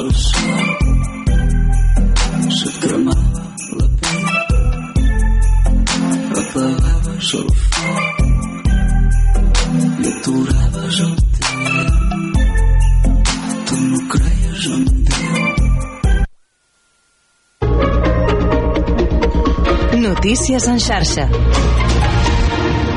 el sol se't cremava la pell apagaves el foc i aturaves el temps tu no creies en Déu. Notícies en xarxa.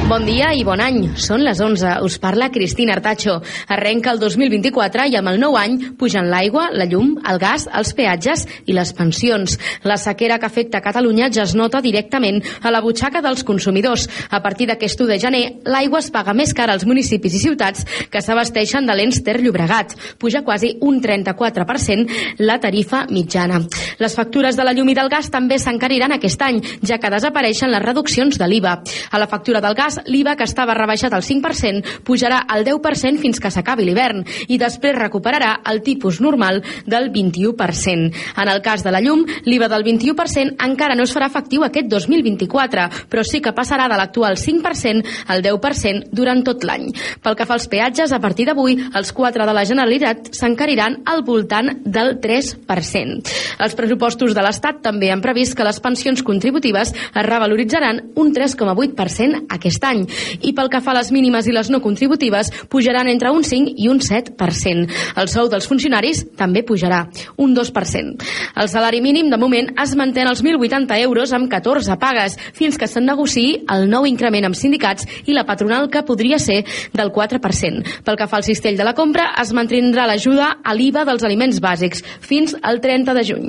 Bon dia i bon any. Són les 11. Us parla Cristina Artacho. Arrenca el 2024 i amb el nou any pugen l'aigua, la llum, el gas, els peatges i les pensions. La sequera que afecta Catalunya ja es nota directament a la butxaca dels consumidors. A partir d'aquest 1 de gener, l'aigua es paga més cara als municipis i ciutats que s'abasteixen de l'Ens Ter Llobregat. Puja quasi un 34% la tarifa mitjana. Les factures de la llum i del gas també s'encariran aquest any, ja que desapareixen les reduccions de l'IVA. A la factura del gas l'IVA que estava rebaixat al 5% pujarà al 10% fins que s'acabi l'hivern i després recuperarà el tipus normal del 21%. En el cas de la llum, l'IVA del 21% encara no es farà efectiu aquest 2024, però sí que passarà de l'actual 5% al 10% durant tot l'any. Pel que fa als peatges, a partir d'avui, els quatre de la Generalitat s'encariran al voltant del 3%. Els pressupostos de l'Estat també han previst que les pensions contributives es revaloritzaran un 3,8% aquest any i pel que fa a les mínimes i les no contributives pujaran entre un 5 i un 7%. El sou dels funcionaris també pujarà, un 2%. El salari mínim de moment es manté als 1.080 euros amb 14 pagues fins que se'n negociï el nou increment amb sindicats i la patronal que podria ser del 4%. Pel que fa al cistell de la compra, es mantindrà l'ajuda a l'IVA dels aliments bàsics fins al 30 de juny.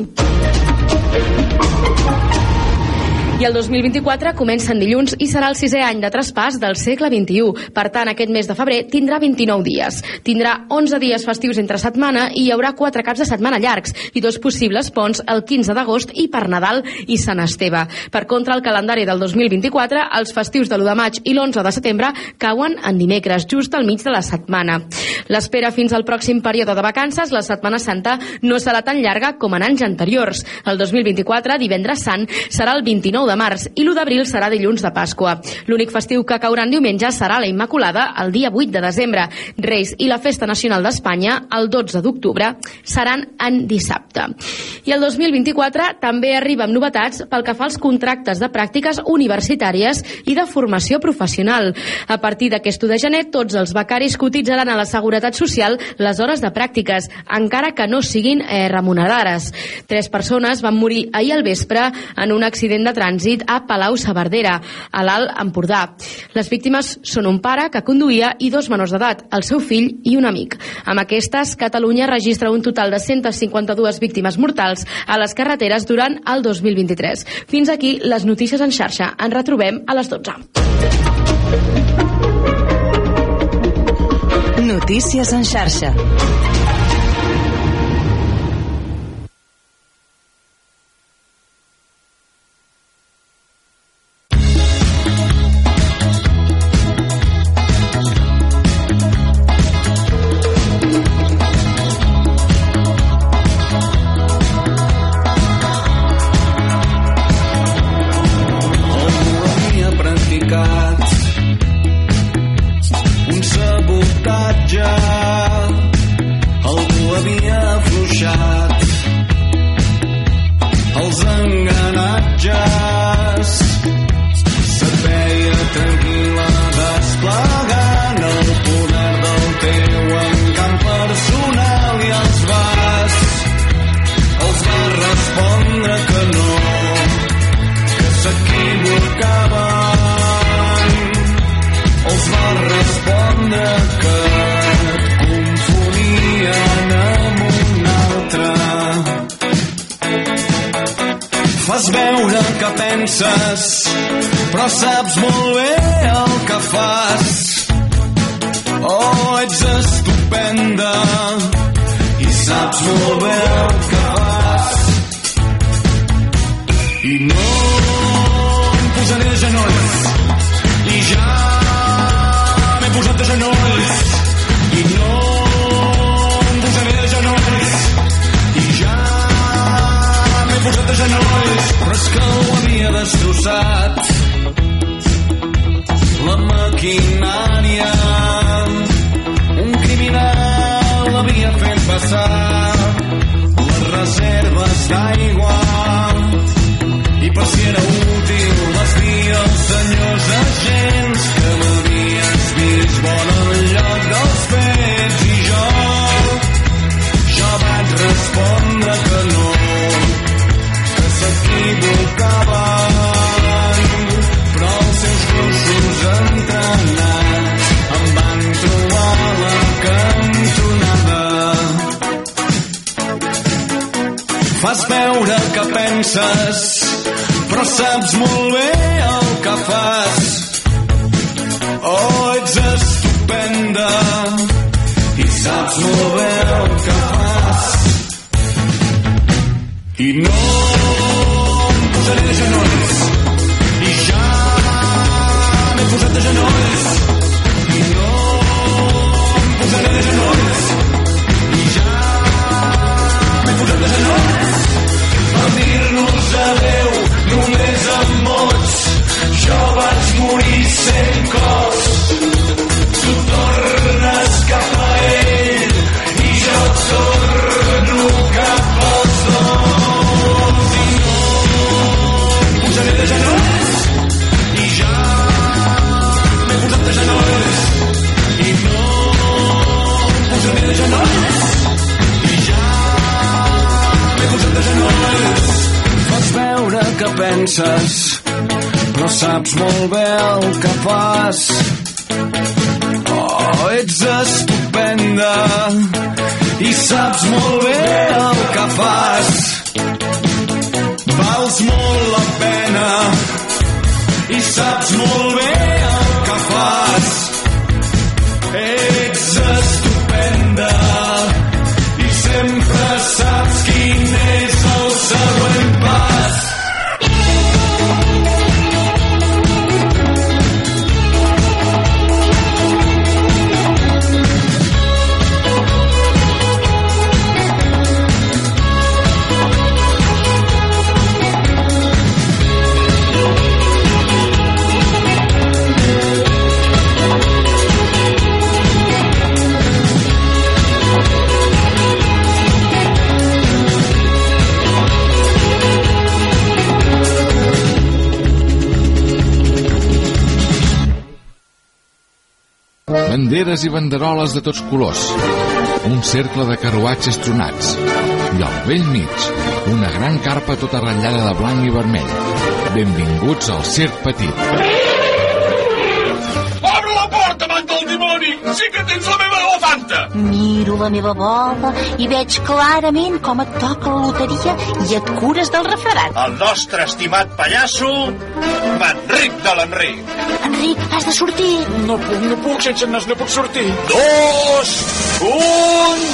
I el 2024 comença en dilluns i serà el sisè any de traspàs del segle XXI. Per tant, aquest mes de febrer tindrà 29 dies. Tindrà 11 dies festius entre setmana i hi haurà 4 caps de setmana llargs i dos possibles ponts el 15 d'agost i per Nadal i Sant Esteve. Per contra, el calendari del 2024, els festius de l'1 de maig i l'11 de setembre cauen en dimecres, just al mig de la setmana. L'espera fins al pròxim període de vacances, la Setmana Santa, no serà tan llarga com en anys anteriors. El 2024, divendres sant, serà el 29 de març i l'1 d'abril serà dilluns de Pasqua. L'únic festiu que caurà en diumenge serà la Immaculada el dia 8 de desembre. Reis i la Festa Nacional d'Espanya el 12 d'octubre seran en dissabte. I el 2024 també arriba amb novetats pel que fa als contractes de pràctiques universitàries i de formació professional. A partir d'aquest 1 de gener, tots els becaris cotitzaran a la Seguretat Social les hores de pràctiques, encara que no siguin eh, remunerades. Tres persones van morir ahir al vespre en un accident de trànsit a Palau-Saverdera, a l'Alt Empordà. Les víctimes són un pare que conduïa i dos menors d'edat, el seu fill i un amic. Amb aquestes, Catalunya registra un total de 152 víctimes mortals a les carreteres durant el 2023. Fins aquí les notícies en xarxa. Ens retrobem a les 12. Notícies en xarxa. Banderes i banderoles de tots colors. Un cercle de carruatges tronats. I al vell mig, una gran carpa tota ratllada de blanc i vermell. Benvinguts al Circ Petit. Obre la porta, amant del dimoni! Sí que tens la! Miro la meva bola i veig clarament com et toca la loteria i et cures del refredat. El nostre estimat pallasso, Manric de l'Enric. Enric, has de sortir. No puc, no puc, sense nas no puc sortir. Dos, un...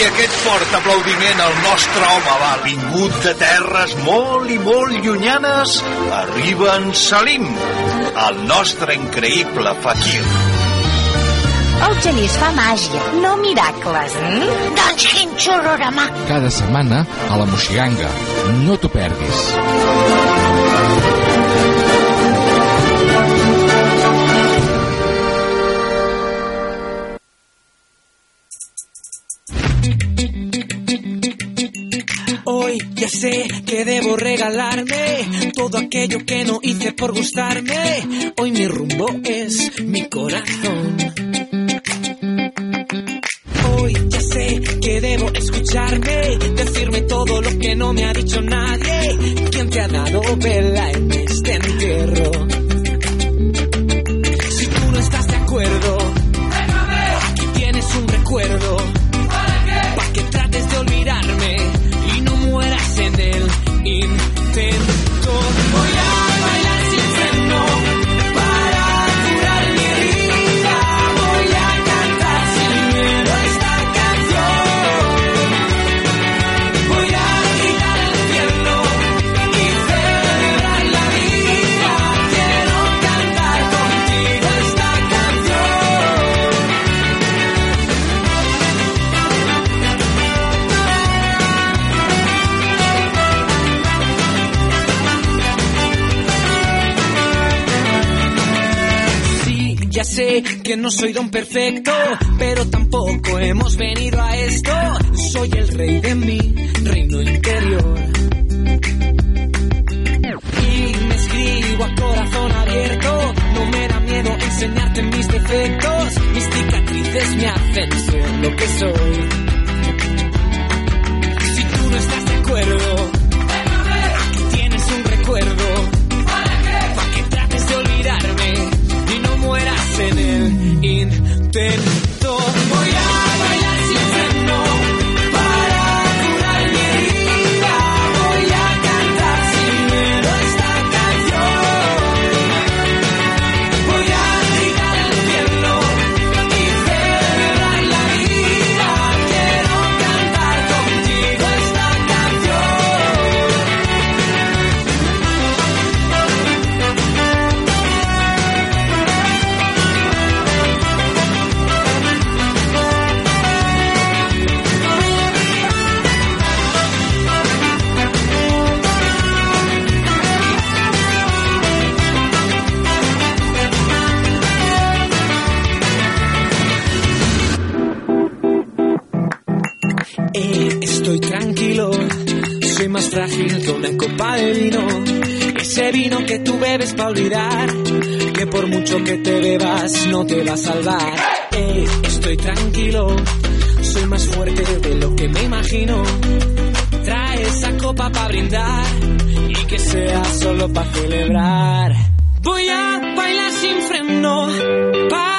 I aquest fort aplaudiment al nostre home va vingut de terres molt i molt llunyanes. Arriba en Salim, el nostre increïble fakir. El genís fa màgia, no miracles. Mm? Doncs quin xurorama. Cada setmana a la Moixiganga. No t'ho perdis. Hoy ya sé que debo regalarme todo aquello que no hice por gustarme. Hoy mi rumbo es mi corazón. Hoy ya sé que debo escucharme, decirme todo lo que no me ha dicho nadie. ¿Quién te ha dado vela en este entierro? Si tú no estás de acuerdo, aquí tienes un recuerdo. Que no soy don perfecto, pero tampoco hemos venido a esto. Soy el rey de mi reino interior. Y me escribo a corazón abierto, no me da miedo enseñarte mis defectos. Mis cicatrices me hacen ser lo que soy. Si tú no estás de acuerdo, y Eh, estoy tranquilo, soy más frágil que una copa de vino. Ese vino que tú bebes para olvidar, que por mucho que te bebas no te va a salvar. Eh, estoy tranquilo, soy más fuerte de lo que me imagino. Trae esa copa para brindar y que sea solo para celebrar. Voy a bailar sin freno. Pa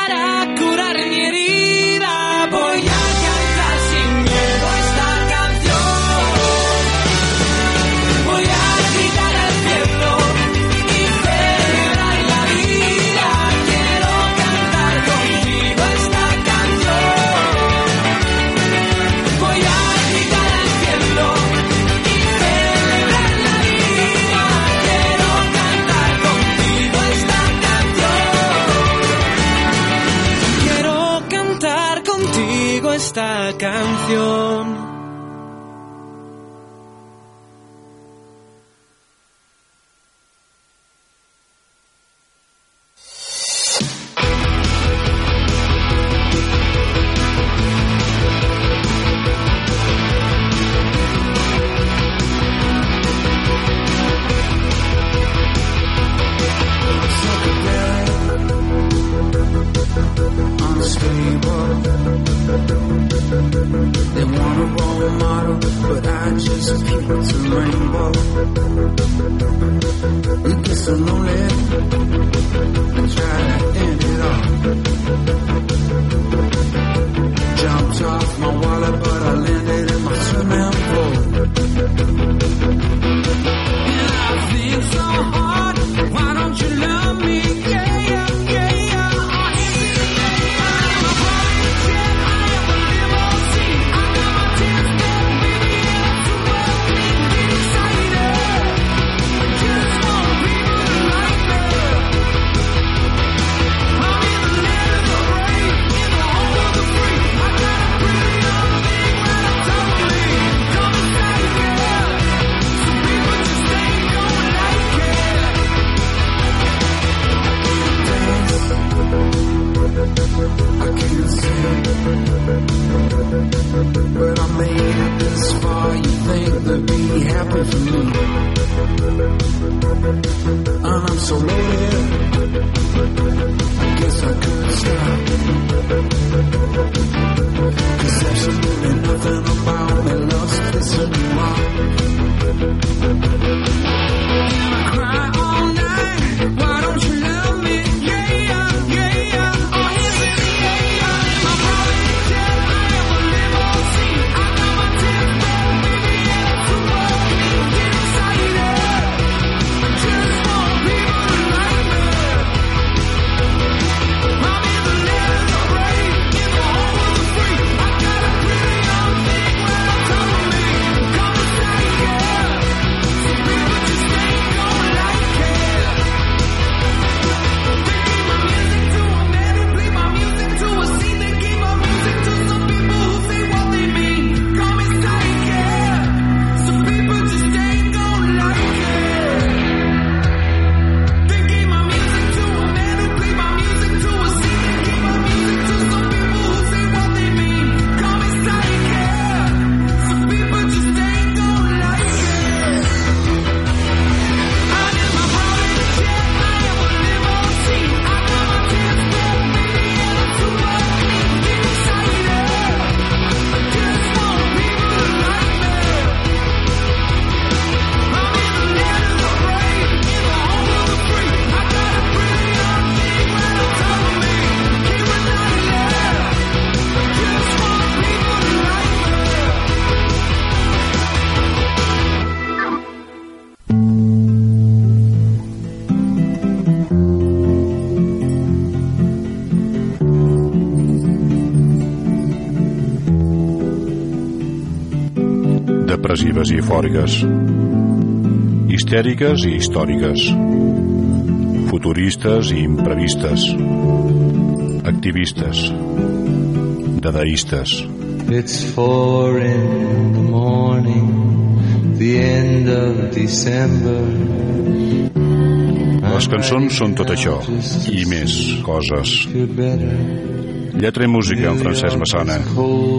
eufòriques i eufòriques, histèriques i històriques, futuristes i imprevistes, activistes, dadaistes. It's four in the morning, the end of December. Les cançons són tot això i més coses. Lletra i música en Francesc Massana.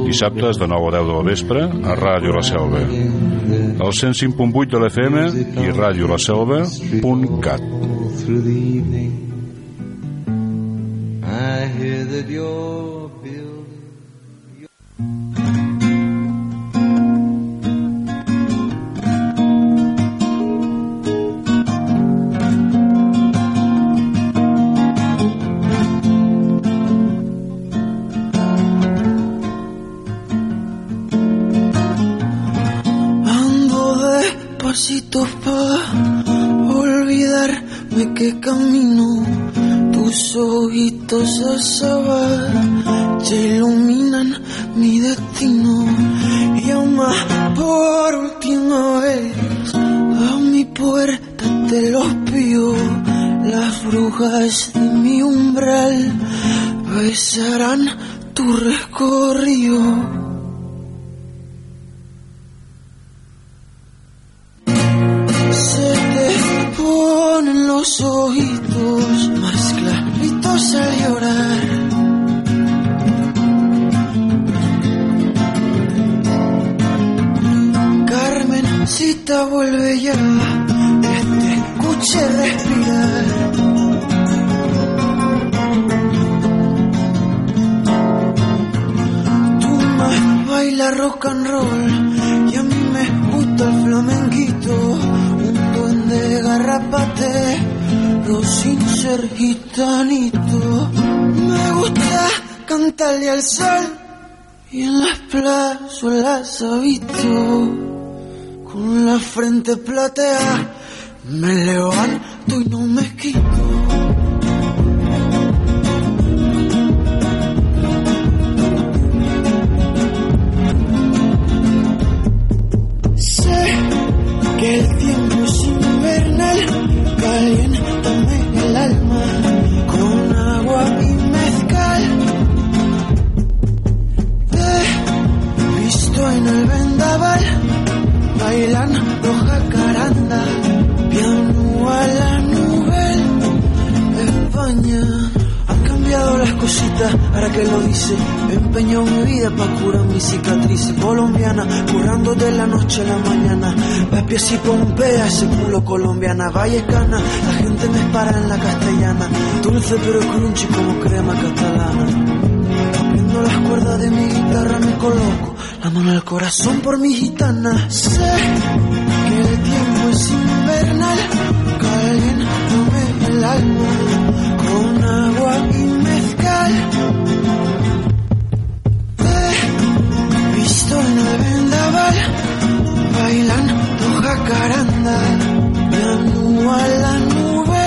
Dissabtes de 9 a 10 de la vespre a Ràdio La Selva. El 105.8 de l'FM i radiolaselva.cat. through the colombiana, currando de la noche a la mañana, papias y pompea, ese culo colombiana, vallecana, la gente me para en la castellana, dulce pero crunchy como crema catalana. Las cuerdas de mi guitarra me coloco la mano al corazón por mi gitana. Sé que el tiempo es invernal, caliéntame el alma con agua y mezcal. Vendaval, bailando jacaranda, piano a la nube.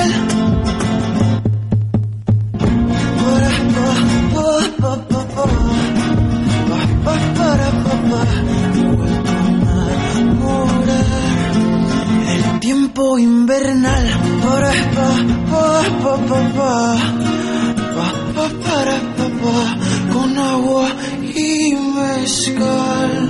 Para, pa, pa, pa, pa, pa. Pa, pa, para, pa, pa. Enamorar. El tiempo invernal. Para, pa, pa, pa, pa, pa. Pa, pa, para, pa, pa. Con agua y mezcal.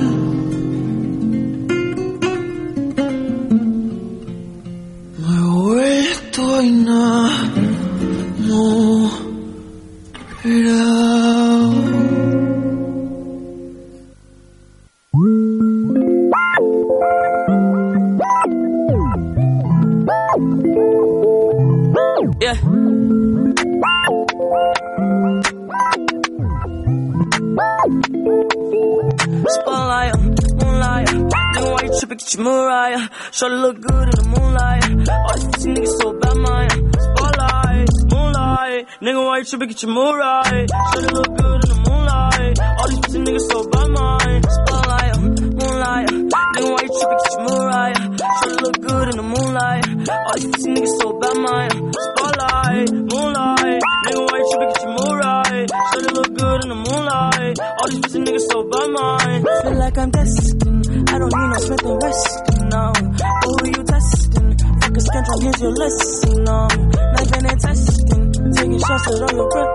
Shorty look good in the moonlight. All these niggas so bad, mine. Spotlight, moonlight. Nigga, why you tripping? Get your Mariah. Shorty look good in the moonlight. You're listening. um, not testing. Taking shots at all the breath.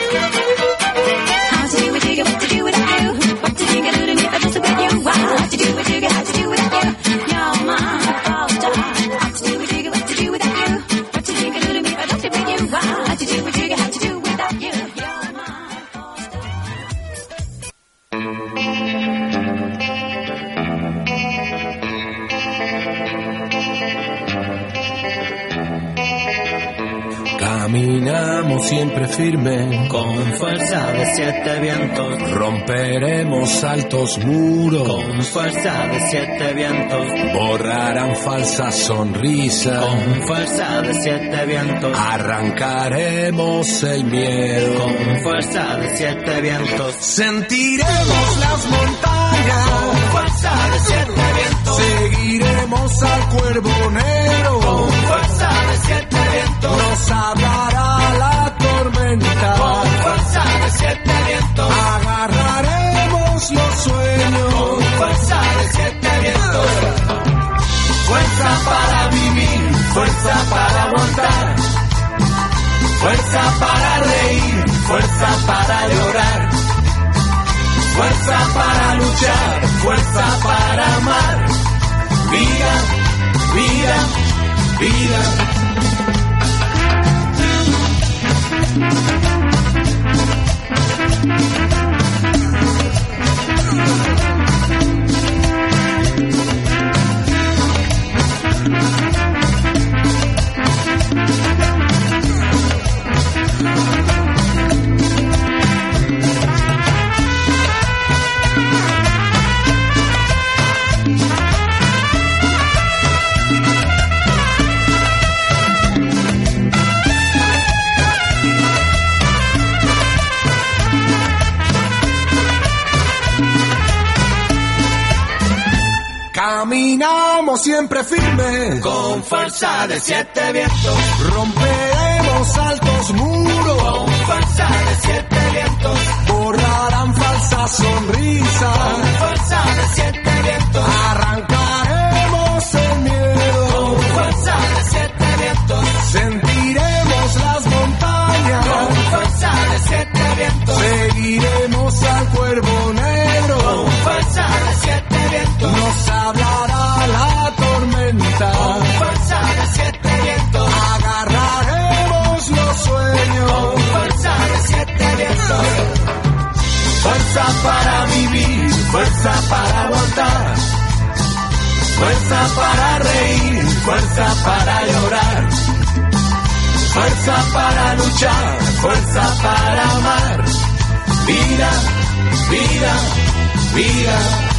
Siempre firme, con fuerza de siete vientos. Romperemos altos muros, con fuerza de siete vientos. Borrarán falsas sonrisas, con fuerza de siete vientos. Arrancaremos el miedo, con fuerza de siete vientos. Sentiremos las montañas con fuerza de siete vientos. Seguiremos al cuervo negro con fuerza de siete vientos. Nos hablará la con fuerza de siete vientos. Agarraremos los sueños con fuerza de siete vientos. Fuerza para vivir, fuerza para aguantar. Fuerza para reír, fuerza para llorar. Fuerza para luchar, fuerza para amar. Vida, vida, vida. Siempre firme, con fuerza de siete vientos. Romperemos altos muros, con fuerza de siete vientos. Borrarán falsas sonrisas, con fuerza de siete vientos. Arrancaremos Fuerza para vivir, fuerza para aguantar. Fuerza para reír, fuerza para llorar. Fuerza para luchar, fuerza para amar. Vida, vida, vida.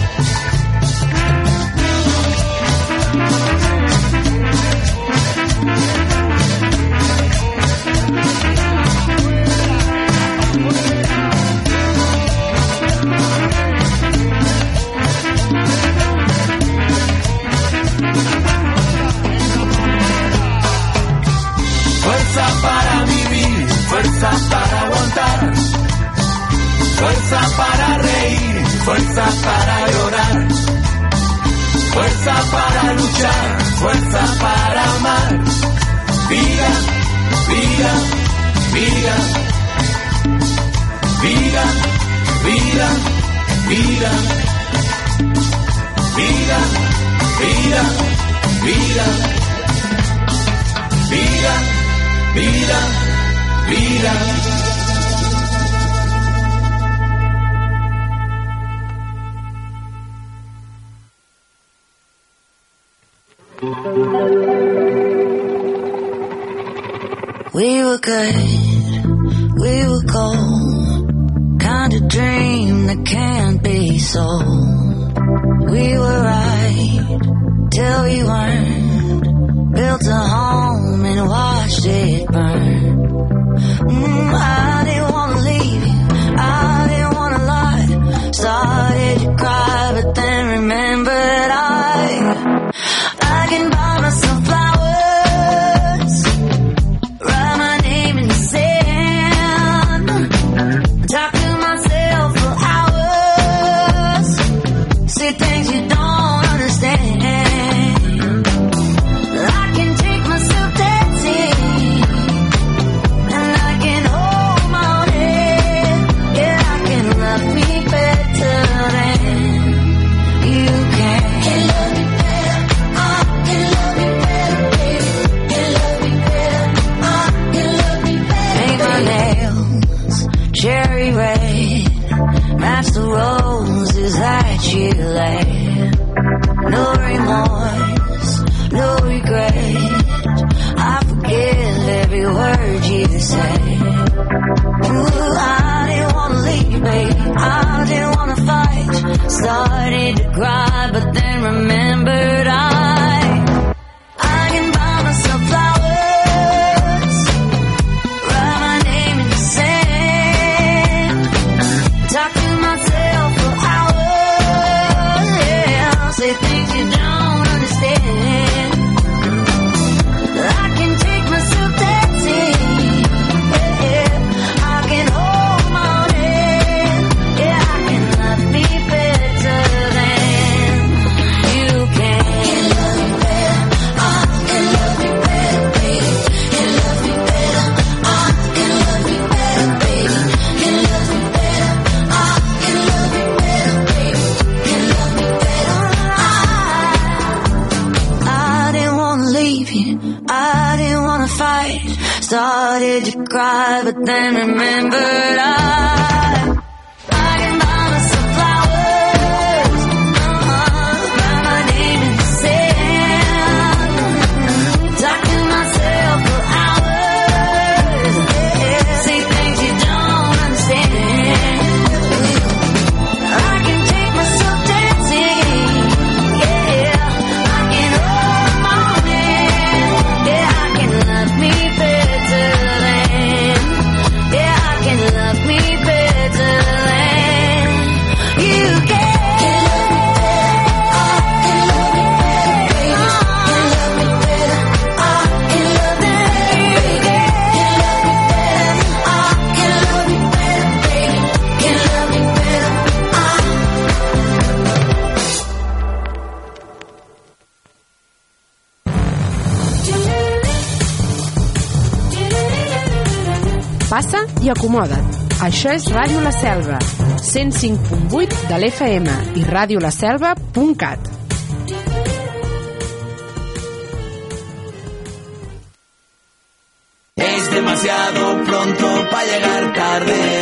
fuerza para reír, fuerza para llorar, fuerza para luchar, fuerza para amar. Vida, vida, vida, vida, vida, vida, vida, vida, vida, vida, vida, vida. We were good, we were cold. Kind of dream that can't be sold. We were right till we weren't. Built a home and watched it burn. Mm, I and remember Passa i acomoda't. Això és Ràdio La Selva, 105.8 de l'FM i radiolaselva.cat. Es demasiado pronto para llegar tarde.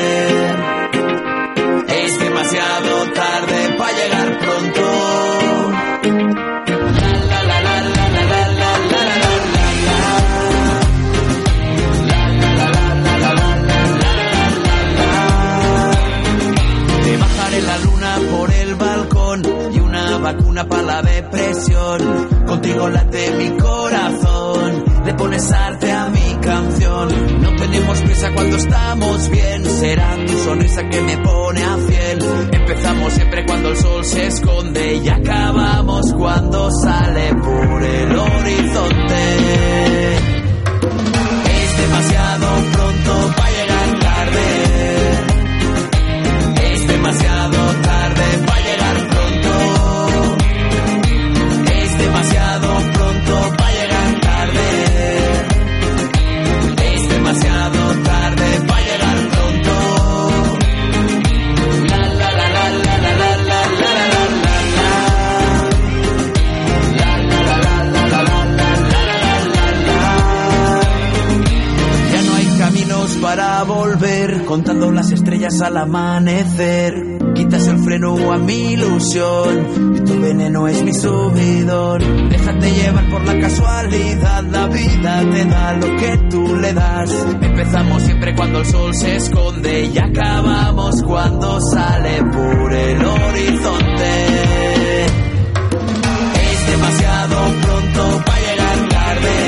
contigo late mi corazón, le pones arte a mi canción. No tenemos prisa cuando estamos bien, será tu sonrisa que me pone a fiel. Empezamos siempre cuando el sol se esconde y acabamos cuando sale por el horizonte. Es demasiado pronto para estrellas al amanecer. Quitas el freno a mi ilusión y tu veneno es mi subidón. Déjate llevar por la casualidad, la vida te da lo que tú le das. Empezamos siempre cuando el sol se esconde y acabamos cuando sale por el horizonte. Es demasiado pronto para llegar tarde.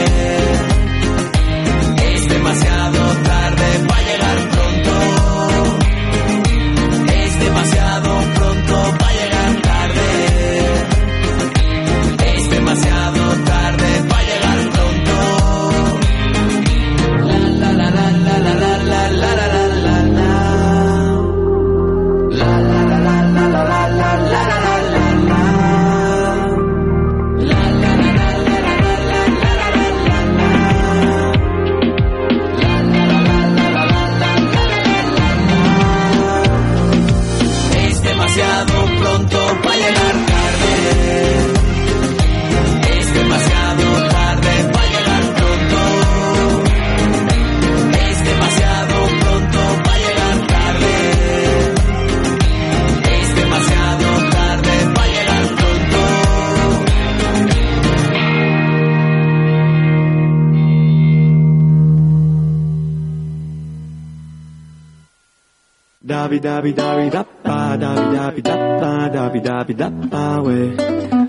Dabi dabi dabi da ba dabi dabi da ba dabi dabi da ba we.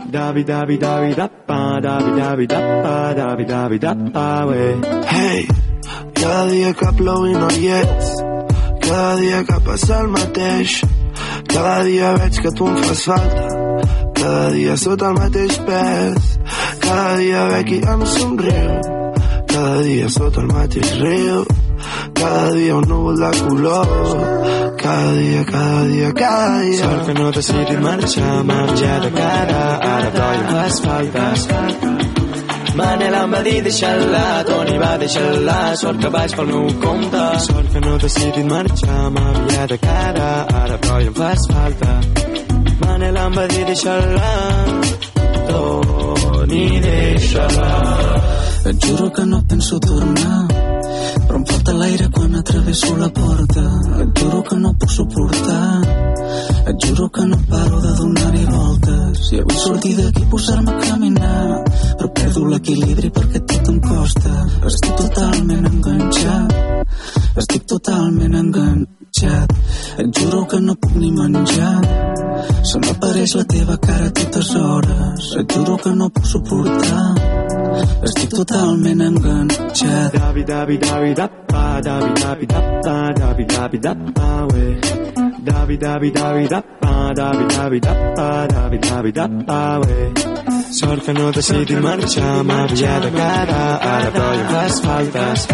Dabi dabi dabi da ba dabi dabi da ba dabi dabi da ba we. Hey, cada dia que plou i no hi ets, cada dia que passa el mateix, cada dia veig que tu em fas falta, cada dia sota el mateix pes, cada dia veig qui em somriu, cada dia sota el mateix riu, cada dia un núvol de color, cada dia, cada dia, cada dia. Sort que no he decidit marxar, enviat de cara, ara em fas falta. Manel em va dir deixa-la, Toni va deixar-la, sort que vaig pel meu compte. Sort que no decidit marxar, m'ha enviat de cara, ara però ja em fas falta. Manel em va dir deixa-la, Toni deixa-la. Et juro que no penso tornar però em falta l'aire quan atravesso la porta. Et juro que no puc suportar. Et juro que no paro de donar-hi voltes. I avui sortir d'aquí posar-me a caminar. Però perdo l'equilibri perquè tot em costa. Estic totalment enganxat. Estic totalment enganxat. Et juro que no puc ni menjar. Se m'apareix la teva cara a totes hores. Et juro que no puc suportar estic totalment enganxat. Davi, Davi, Davi, Davi, Davi, dapa, Davi, Davi, dapa, ué. Davi, Davi, Davi, Davi, Davi, dapa, Davi, Davi, dapa, ué. Sort que no decidi marxar, m'havia de cara, ara però ja fas faltes.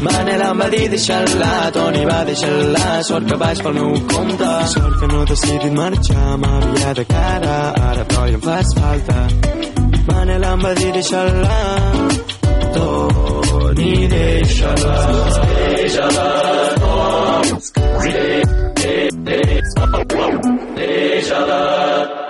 Manel em va dir deixar-la, Toni va deixar-la, sort que vaig pel meu compte. Sort que no decidit marxar, m'havia de cara, ara però ja em fas falta. Manelamba Inshallah Toni Inshallah Inshallah Inshallah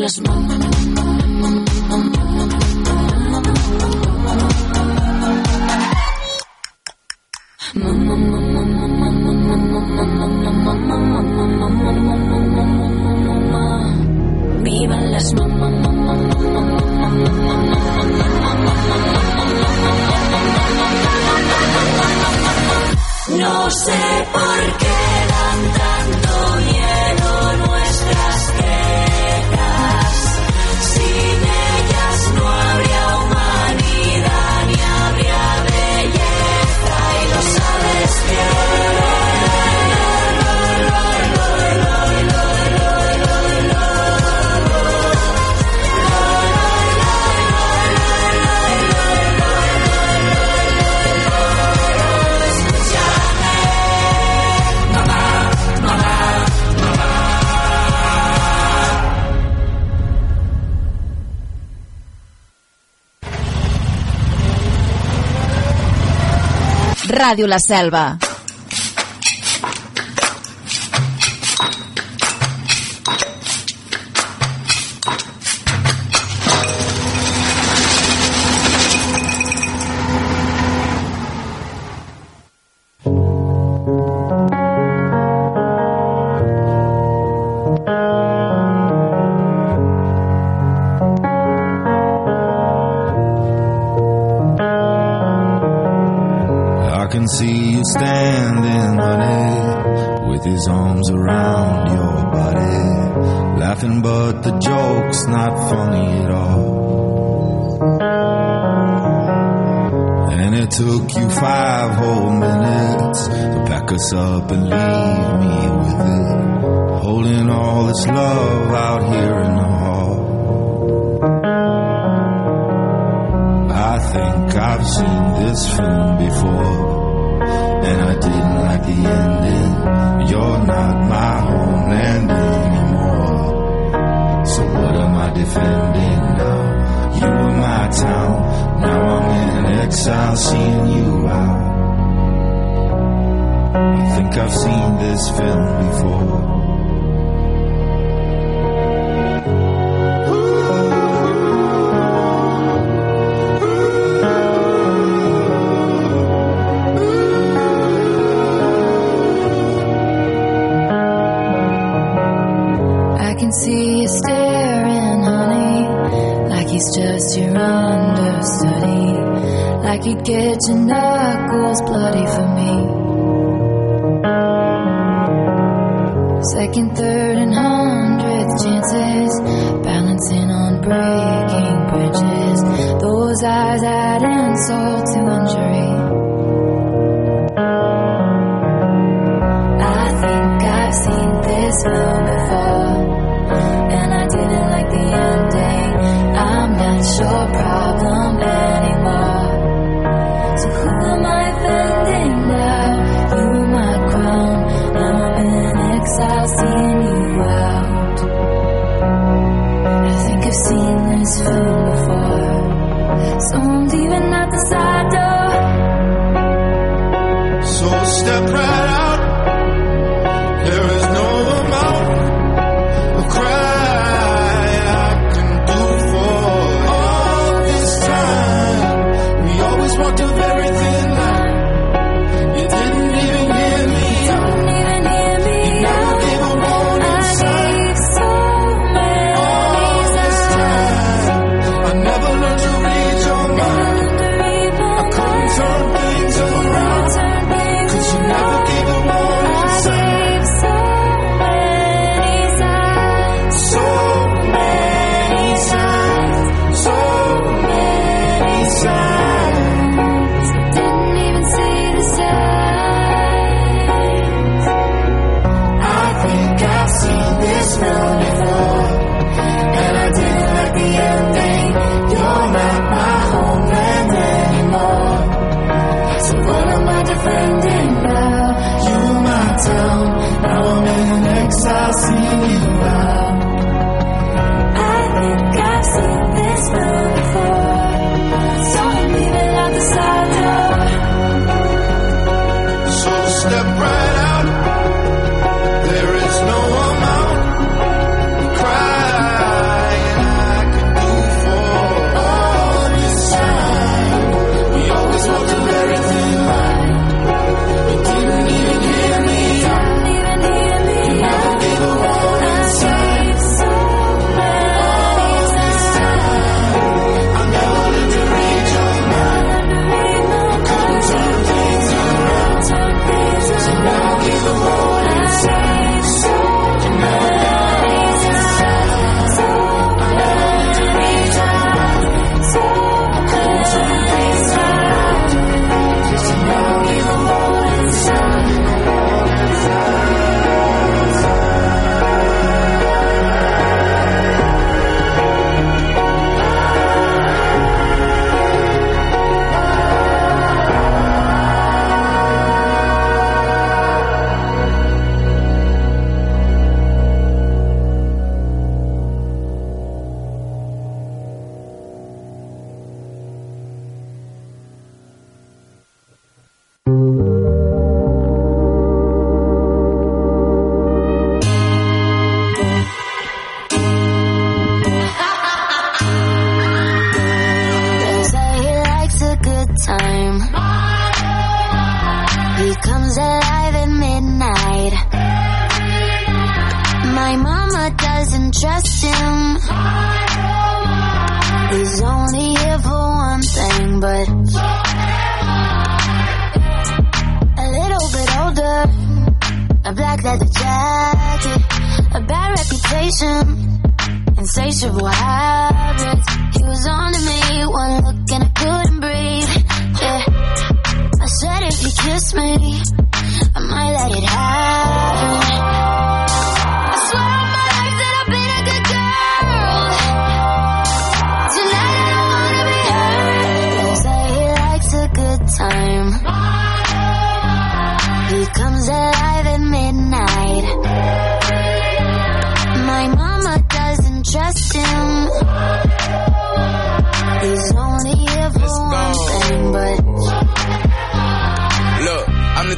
restless. Mama, Ràdio La Selva.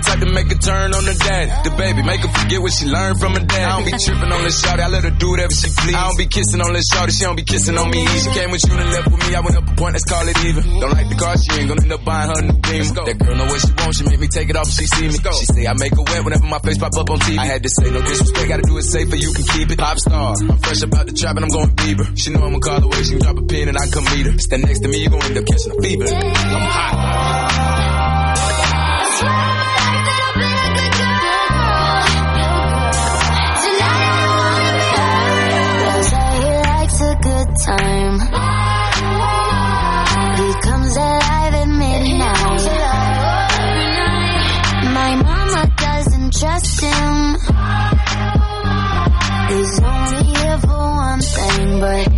Type to make a turn on the daddy. The baby, make her forget what she learned from her dad. I don't be tripping on this shawty, I let her do whatever she please. I don't be kissing on this shawty, she don't be kissing on me. She came with you and left with me, I went up a point, let's call it even. Don't like the car, she ain't gonna end up buying her new beam. That girl know what she wants, she make me take it off if she see me. She say I make her wet whenever my face pop up on TV. I had to say no disrespect, gotta do it safer, you can keep it. Pop star, I'm fresh about the trap and I'm going Bieber. She know I'ma call the way she drop a pin and I come meet her. Stand next to me, you gon' end up catching a fever. I'm hot. Time. He comes alive at midnight. My mama doesn't trust him. He's only here for one thing, but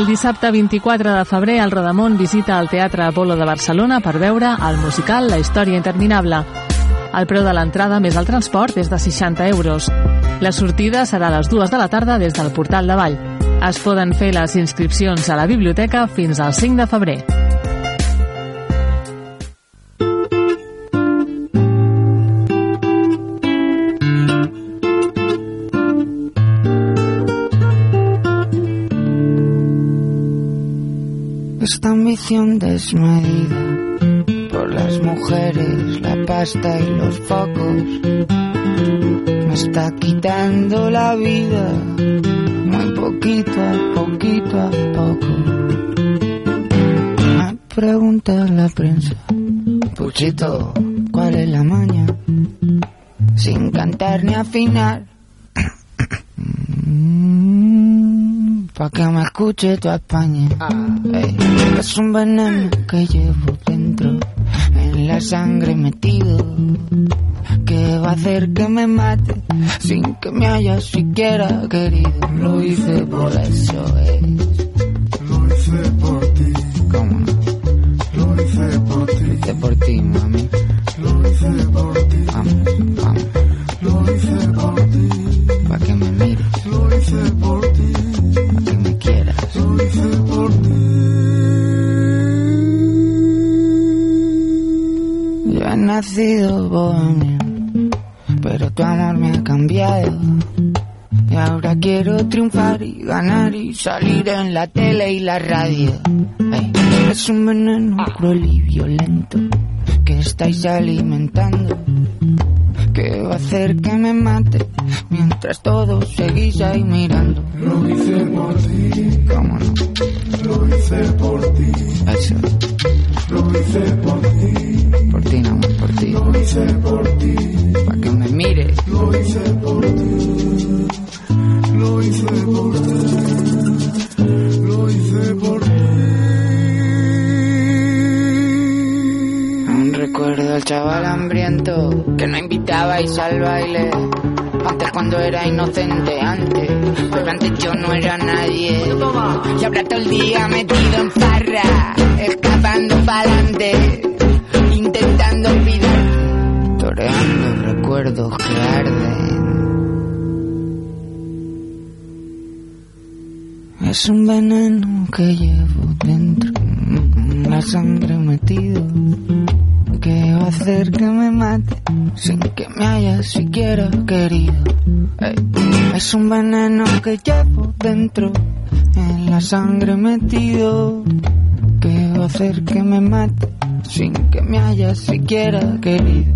El dissabte 24 de febrer, el Rodamont visita el Teatre Apolo de Barcelona per veure el musical La història interminable. El preu de l'entrada més el transport és de 60 euros. La sortida serà a les 2 de la tarda des del portal de Vall. Es poden fer les inscripcions a la biblioteca fins al 5 de febrer. Desmedida por las mujeres, la pasta y los focos me está quitando la vida muy poquito a poquito a poco. Me pregunta la prensa, Puchito, ¿cuál es la maña? Sin cantar ni afinar. Pa' que me escuche toda España. Ey, es un veneno que llevo dentro, en la sangre metido, que va a hacer que me mate sin que me haya siquiera querido. Lo hice por eso, es. Lo hice por ti. ¿Cómo no? Lo hice por ti. Lo hice por ti, mami. Lo hice por ti. Pero tu amor me ha cambiado. Y ahora quiero triunfar y ganar y salir en la tele y la radio. Ey, es un veneno cruel y violento que estáis alimentando. Que va a hacer que me mate mientras todos seguís ahí mirando. Lo hice por ti. ¿Cómo no? Lo hice por ti. Eso. Lo hice por ti. Al baile. Antes cuando era inocente, antes, pero antes yo no era nadie. Y ahora todo el día metido en farra, escapando pa'lante, intentando olvidar, toreando recuerdos que arden. Es un veneno que llevo dentro, en la sangre metido, que va a hacer que me mate sin me siquiera querido. Es un veneno que llevo dentro, en la sangre metido, que va a hacer que me mate sin que me haya siquiera querido.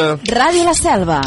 Ràdio La Selva.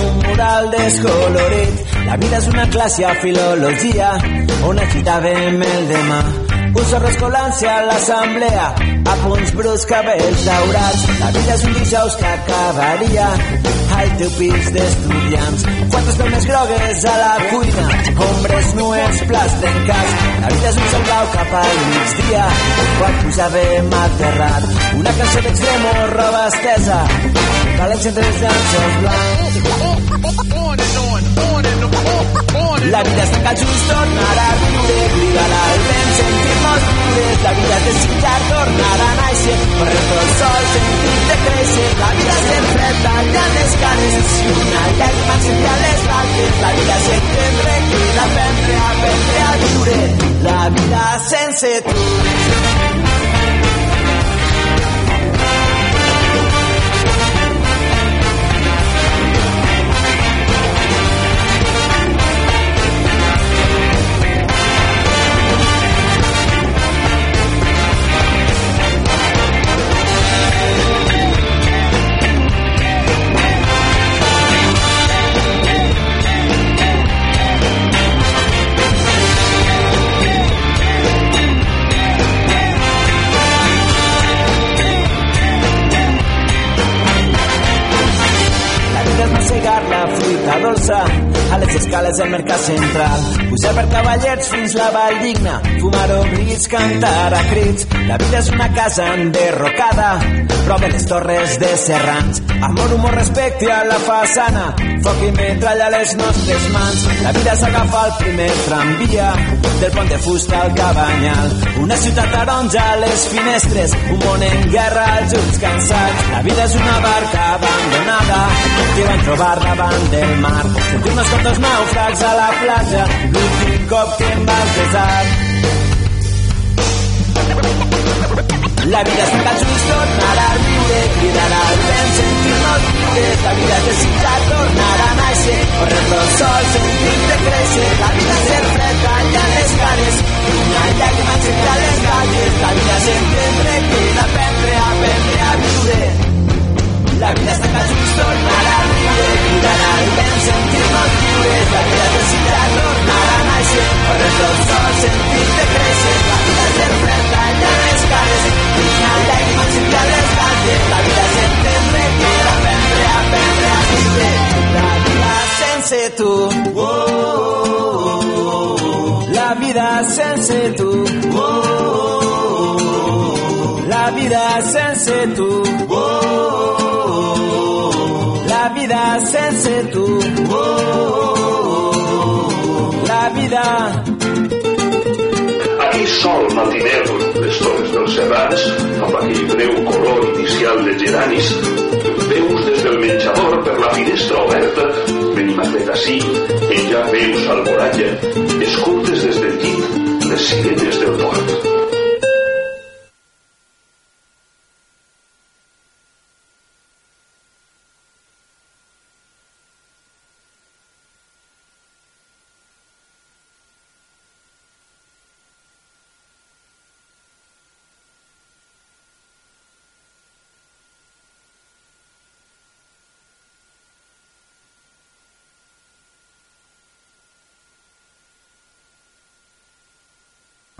Un mural descolorit. La vida és una classe a filologia on agitàvem el demà. Un sorro escolant-se a l'assemblea, a punts brus, cabells daurats. La vida és un dijous que acabaria al teu pis d'estudiants. Quatre espemes grogues a la cuina, ombres nues, plats trencats. La vida és un sol blau cap al migdia, quan pujàvem al terrat. Una cançó d'extremo, roba estesa, La vida està que just tornar a viure, cridarà el vent, sentir-nos lliures. La vida és desitjar tornar a néixer, correr pel sol, sentir-te créixer. La vida és sempre tallant les cares, si una llàgrima encendrà les galtes. La vida és entendre, que l'aprendre, aprendre a viure. La vida sense tu. adolza a les escales del mercat central. Pujar per cavallets fins la vall digna, fumar oblits, cantar a crits. La vida és una casa enderrocada, prop de les torres de Serrans. Amor, humor, respecte a la façana, foc i metralla a les nostres mans. La vida és agafar el primer tramvia, del pont de fusta al cabanyal. Una ciutat taronja a les finestres, un món en guerra, els ulls cansats. La vida és una barca abandonada, que van trobar davant del mar. Sentir-nos com dos nàufrags a la platja, l'últim cop que em vas besar. La vida està tan just tornar a viure, cridar al vent, sentir-nos lliures. La vida és desitjar tornar a néixer, correr pel sol, sentir-te créixer. La vida és ser fred, tallar les cares, una llàgrima encendre les galles. La vida és entendre que d'aprendre, aprendre a viure. La vida està tan just tornar a viure, cridar al vent, sentir-nos lliures. La vida és desitjar tornar a néixer, correr pel sol, sentir-te créixer. La vida és ser fred, tallar les cares, una llàgrima encendre les galles. La vida és entendre que d'aprendre, aprendre a viure. La vida sense tu. La vida sense tu. La vida sense tu. La vida sense tu. vida. Aquí sol matiner les torres dels serrans, amb aquell breu color inicial de geranis, veus des del menjador per la finestra oberta, Benimatet ací, ella veus al voratge, escoltes des del llit les sirenes del port.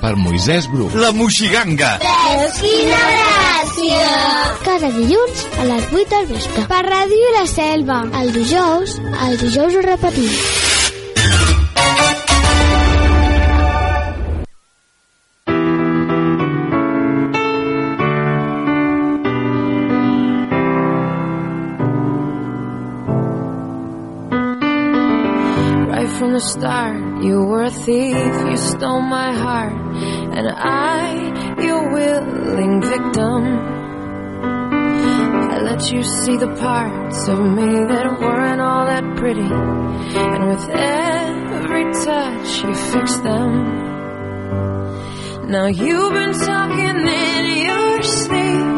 per Moisès Bru. La Moixiganga! Veus quina gràcia! Cada dilluns a les 8 del vespre. Per Ràdio La Selva. El dijous, el dijous ho repetim. Right from the start, you were a thief, you stole my heart, and I, your willing victim. I let you see the parts of me that weren't all that pretty, and with every touch, you fixed them. Now you've been talking in your sleep.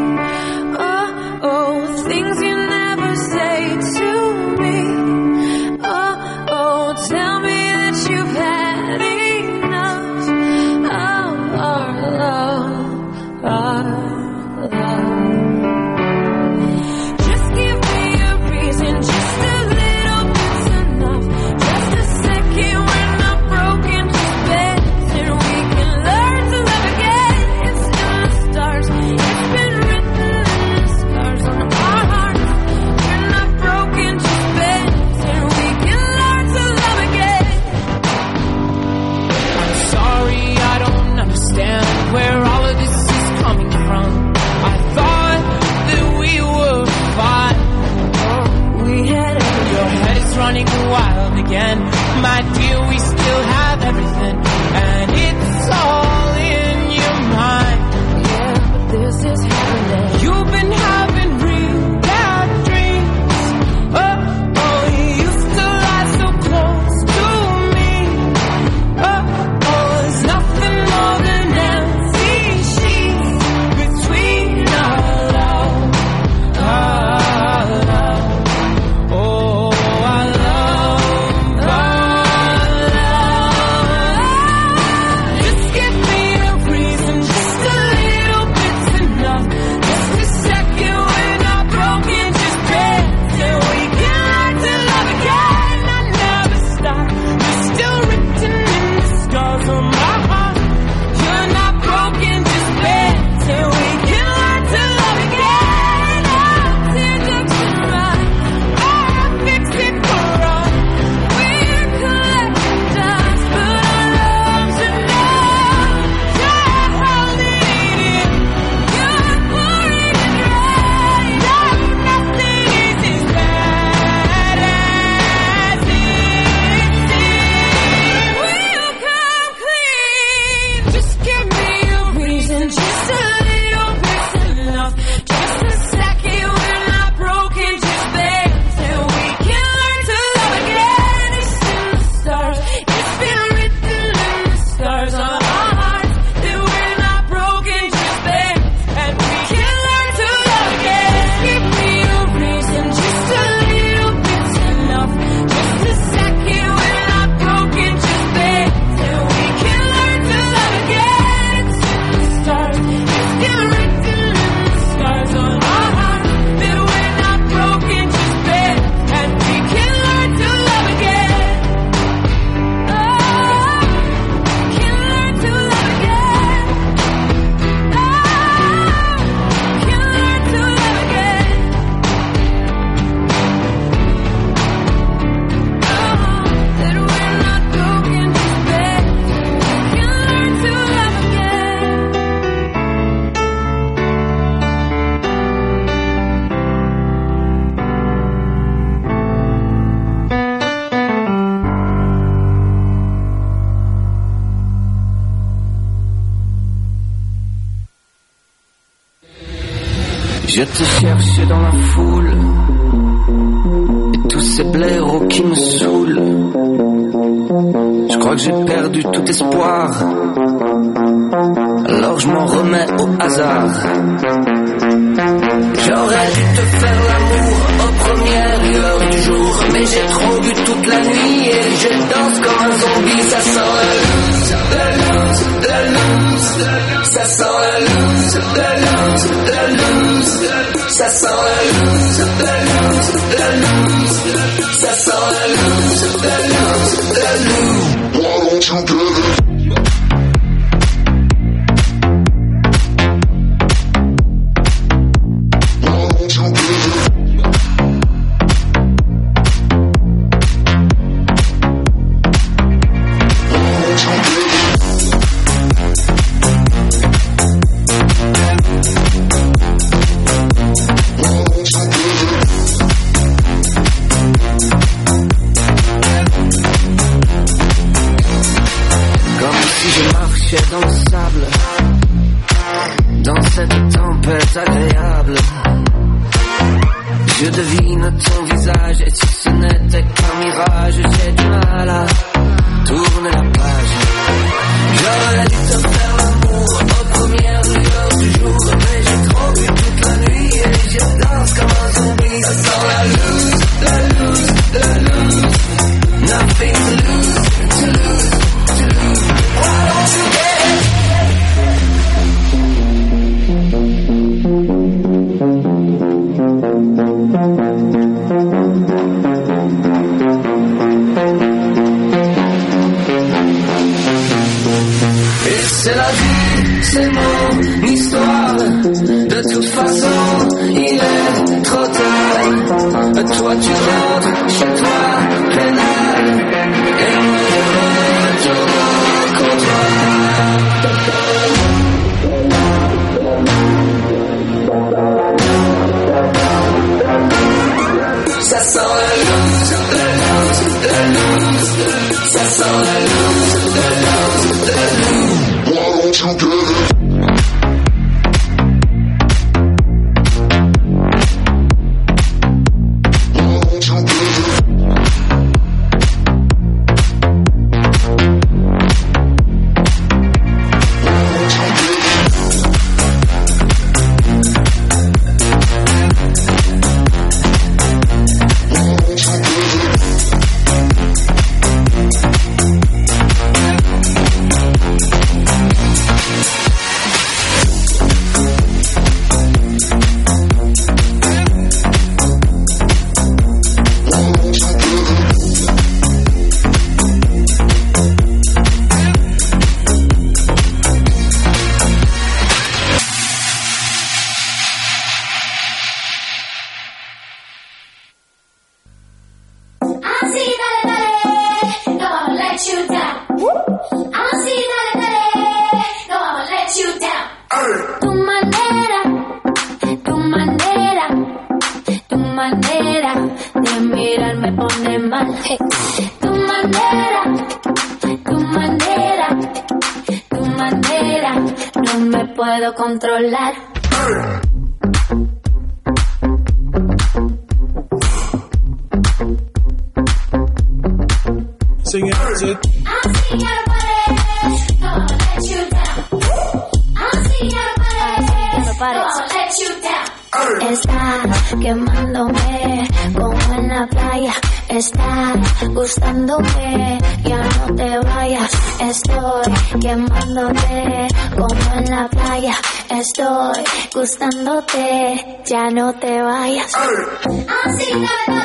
gustándote, ya no te vayas. Así no me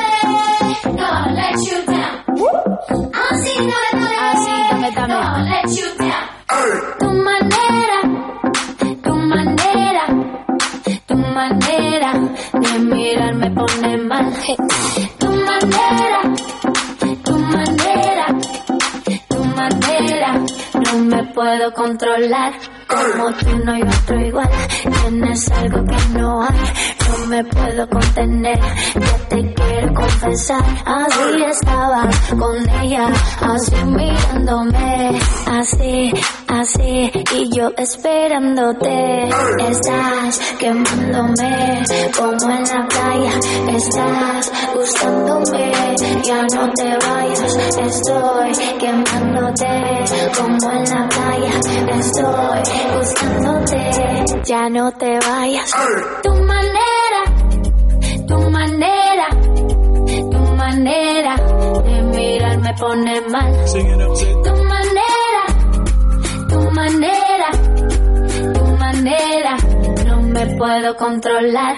no let you down. Así no me no let you down. Tu manera, tu manera, tu manera de mirarme pone mal. Tu manera, tu manera, tu manera, no me puedo controlar. Como tú no hay otro igual. así estaba con ella, así mirándome, así, así, y yo esperándote. Estás quemándome como en la playa, estás gustándome, ya no te vayas, estoy quemándote como en la playa, estoy gustándote, ya no te vayas. De mirar me pone mal. Tu manera, tu manera, tu manera, no me puedo controlar.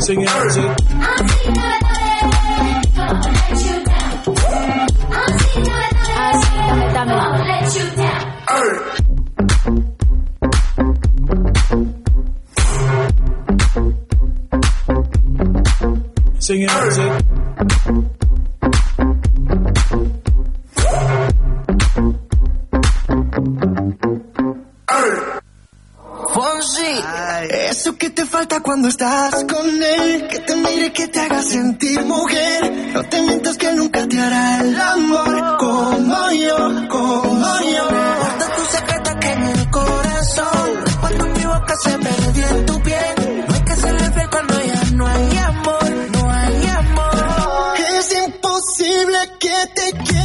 Sing it out, that they give.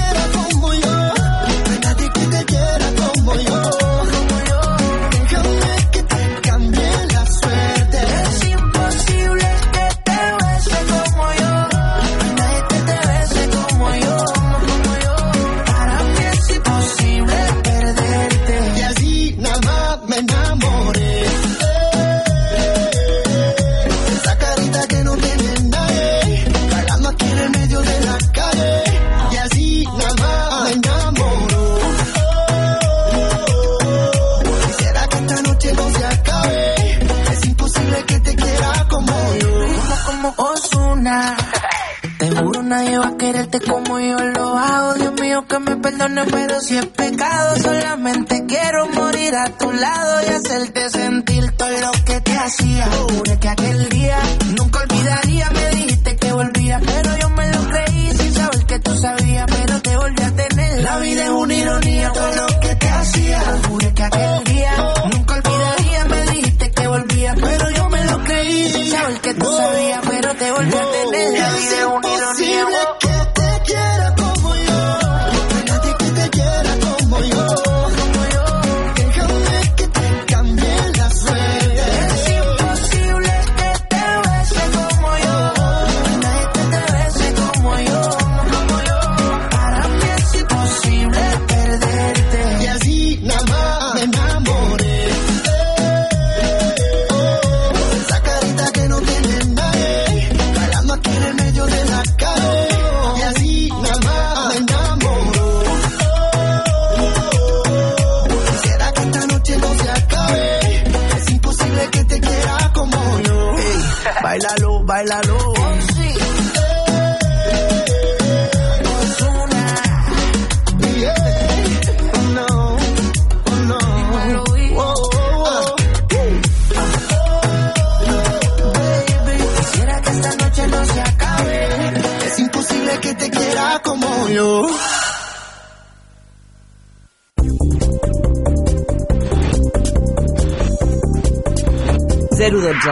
Pero si es pecado. Solamente quiero morir a tu lado y hacerte sentir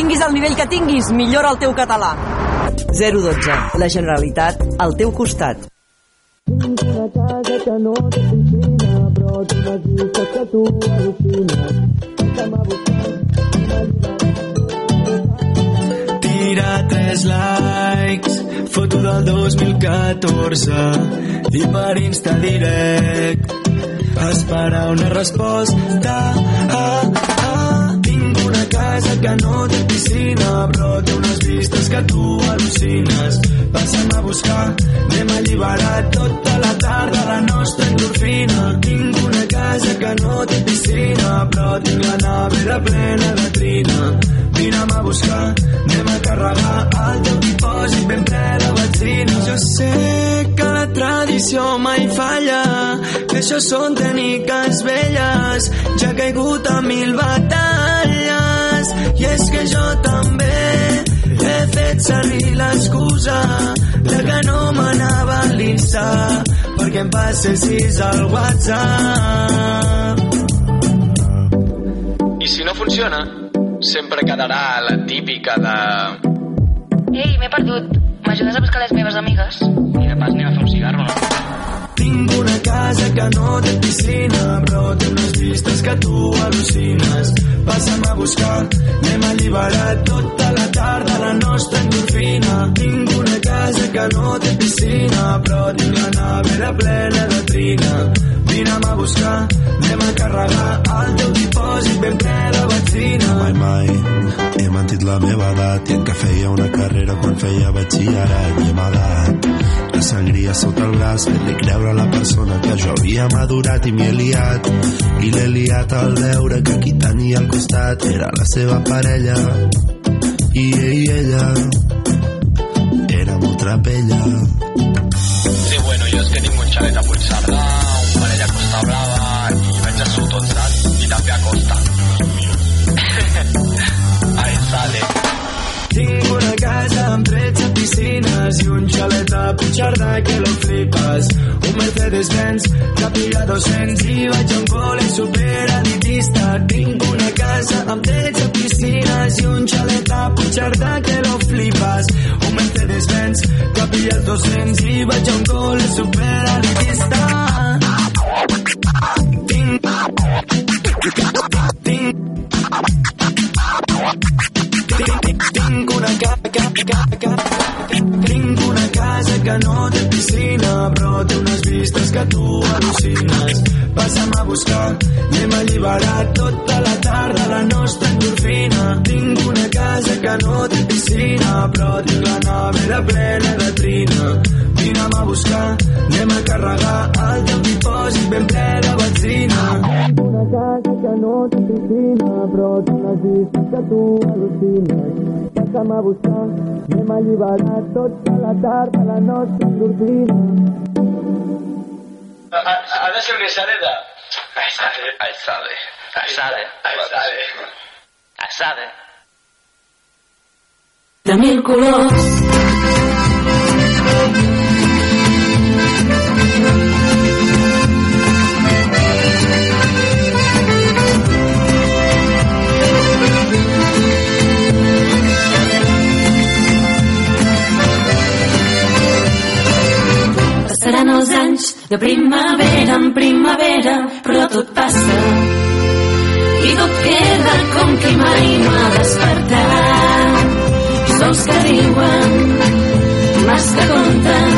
Tinguis el nivell que tinguis, millora el teu català. 012. La Generalitat al teu costat. Una casa que no té piscina, però té unes vistes que tu al·lucines. Deixa'm Tira tres likes, foto del 2014 i per Insta direct esperar una resposta. Ah, ah. Casa que no té piscina, però té unes vistes que tu al·lucines. Passa'm a buscar, anem a alliberar tota la tarda la nostra endorfina. Tinc una casa que no té piscina, però tinc la nevera plena de trina. Vine'm a buscar, anem a carregar el teu dipòsit ben ple de benzina. Jo sé que la tradició mai falla, que això són tècniques velles, ja he caigut a mil batalles, i és que jo també he fet servir l'excusa de que no m'anava a l'Insta perquè em passessis al WhatsApp. I si no funciona, sempre quedarà la típica de... Ei, m'he perdut. M'ajudes a buscar les meves amigues? Ni de pas anem a fer un cigarro, no? Tinc una casa que no té piscina, però té unes vistes que tu al·lucines. Passa'm a buscar, anem a alliberar tota la tarda la nostra endorfina. Tinc una casa que no té piscina, però tinc la nevera plena de trina. Vine'm a buscar, anem a carregar el teu dipòsit ben ple de benzina. Mai, mai he mentit la meva edat i en què feia una carrera quan feia batxillerat i he amagat la sangria sota el braç fer-li creure a la persona que jo havia madurat i m'hi he liat. I l'he liat al veure que qui tenia al costat era la seva parella. I ell i ella érem otra pella. Sí, bueno, jo és que tinc un xalet piscines i un xalet a Puigcerdà que lo flipes. Un Mercedes-Benz que pilla 200 i vaig a un col·le superaditista. Tinc una casa amb 13 piscines i un xalet a Puigcerdà que lo flipes. Un Mercedes-Benz que pilla 200 i vaig a un col·le superaditista. Tinc... Tinc... Tinc una ca ca ca ca. Tinc una casa que no té piscina però té unes vistes que tu al·lucines. Passa'm a buscar anem a alliberar tota la tarda la nostra endorfina. Tinc una casa que no té piscina però tinc la nevera plena de trina Vine'm a buscar anem a carregar el teu dipòsit ben ple de benzina una casa que no té piscina però unes vistes que tu al·lucines Passa'm a buscar, anem a alliberar tota la tarda la nostra endorfina. Ha de ser una. Ahí sale. Ahí sale. Ahí sale. de mil colors. De primavera en primavera, però tot passa i tot queda com qui mai no ha despertat. Sols que riuen, mas que conten,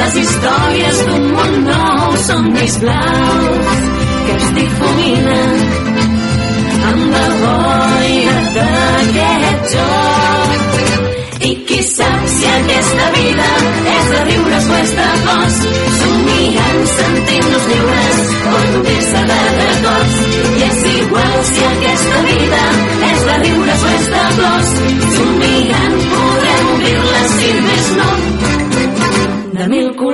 les històries d'un món nou, somnis blaus que es difuminen amb la boira d'aquest joc. I qui sap si aquesta vida és de riures o és de plors, somniant sentint-nos lliures només-se de records. I és igual si aquesta vida és de riures o és de plors, somniant podrem obrir-la si més no, de mil colors.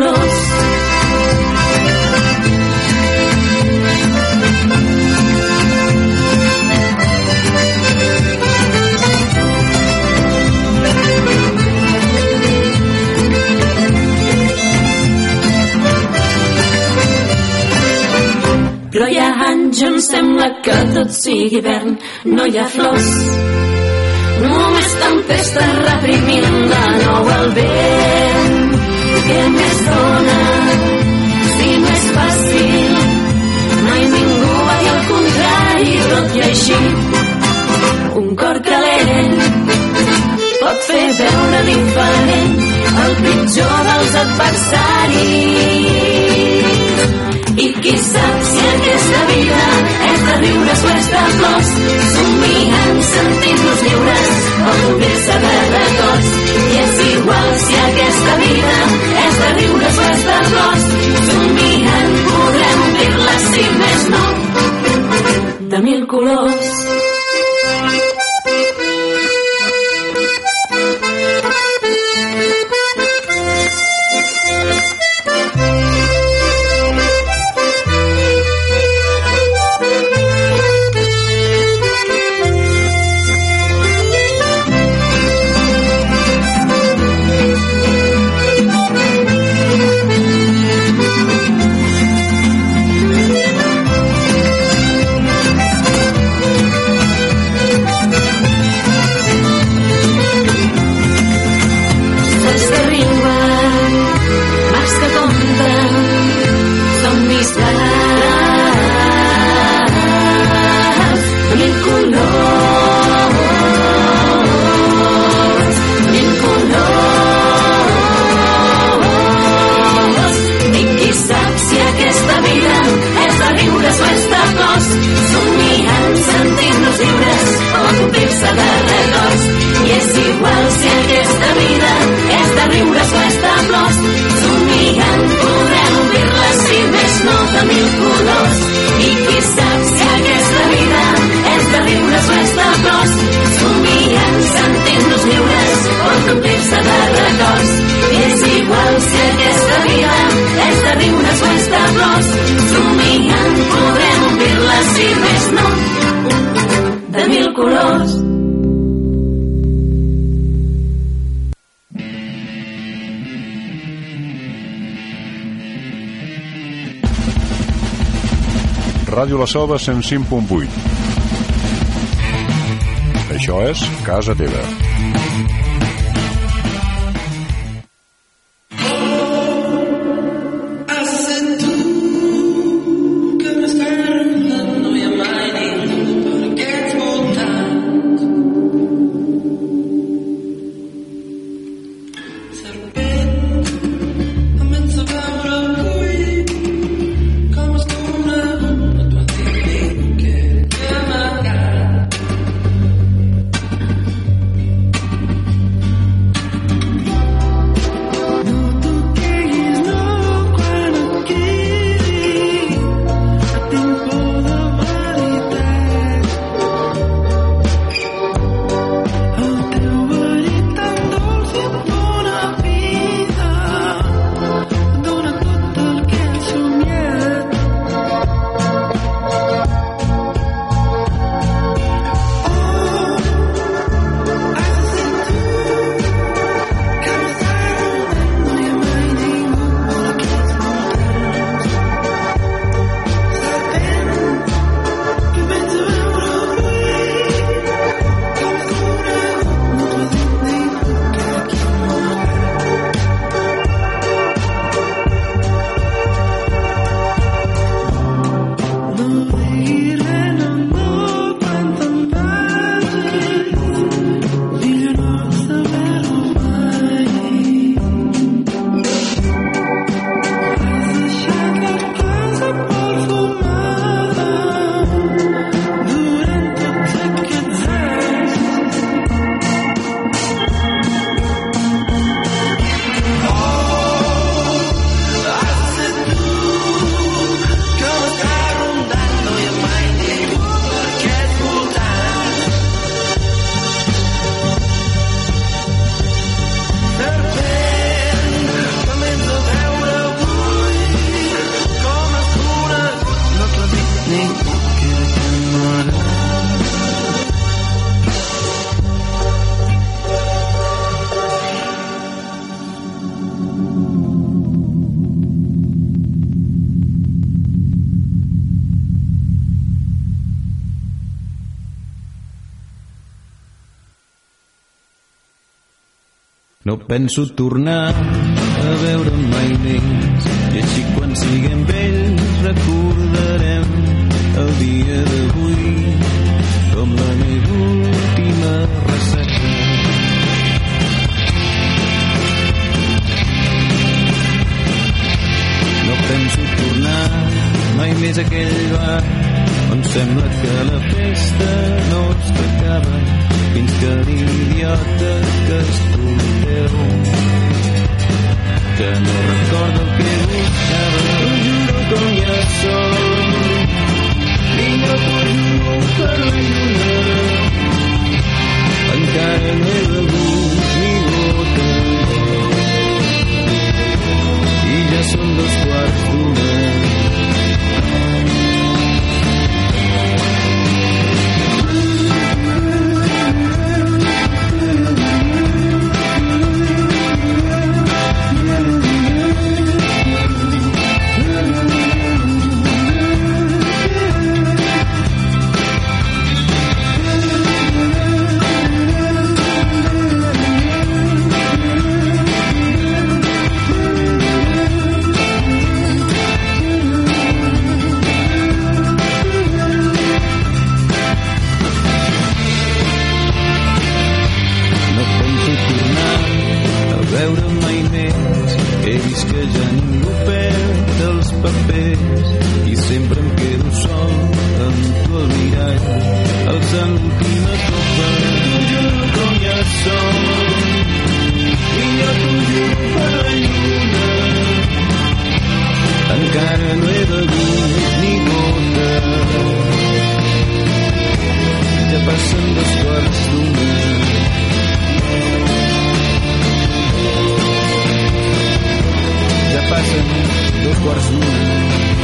Sigui hivern, no hi ha flors. Només tempesta reprimint de nou el vent. Què més dona, si no és fàcil? Mai ningú va dir el contrari, tot i així. Un cor calent pot fer veure diferent el pitjor dels adversaris. I qui sap si aquesta vida riures mestres morts, somiant sentint-nos lliures, el saber de tots, i és igual si aquesta vida és de riures mestres morts, somiant podrem omplir-la si més no, de mil colors. La Selva 105.8. Això és Casa Teva. Penso tornar a veure mai més i així quan siguem vells recordarem el dia d'avui com la meva última recerca. No penso tornar mai més a aquell bar on sembla que la festa no s'acaba fins que l'idiota que escolteu que no recordo el que buscava ho juro com ja som vinga juro per la lluna encara no he begut ni gota i ja són dos quarts d'una dos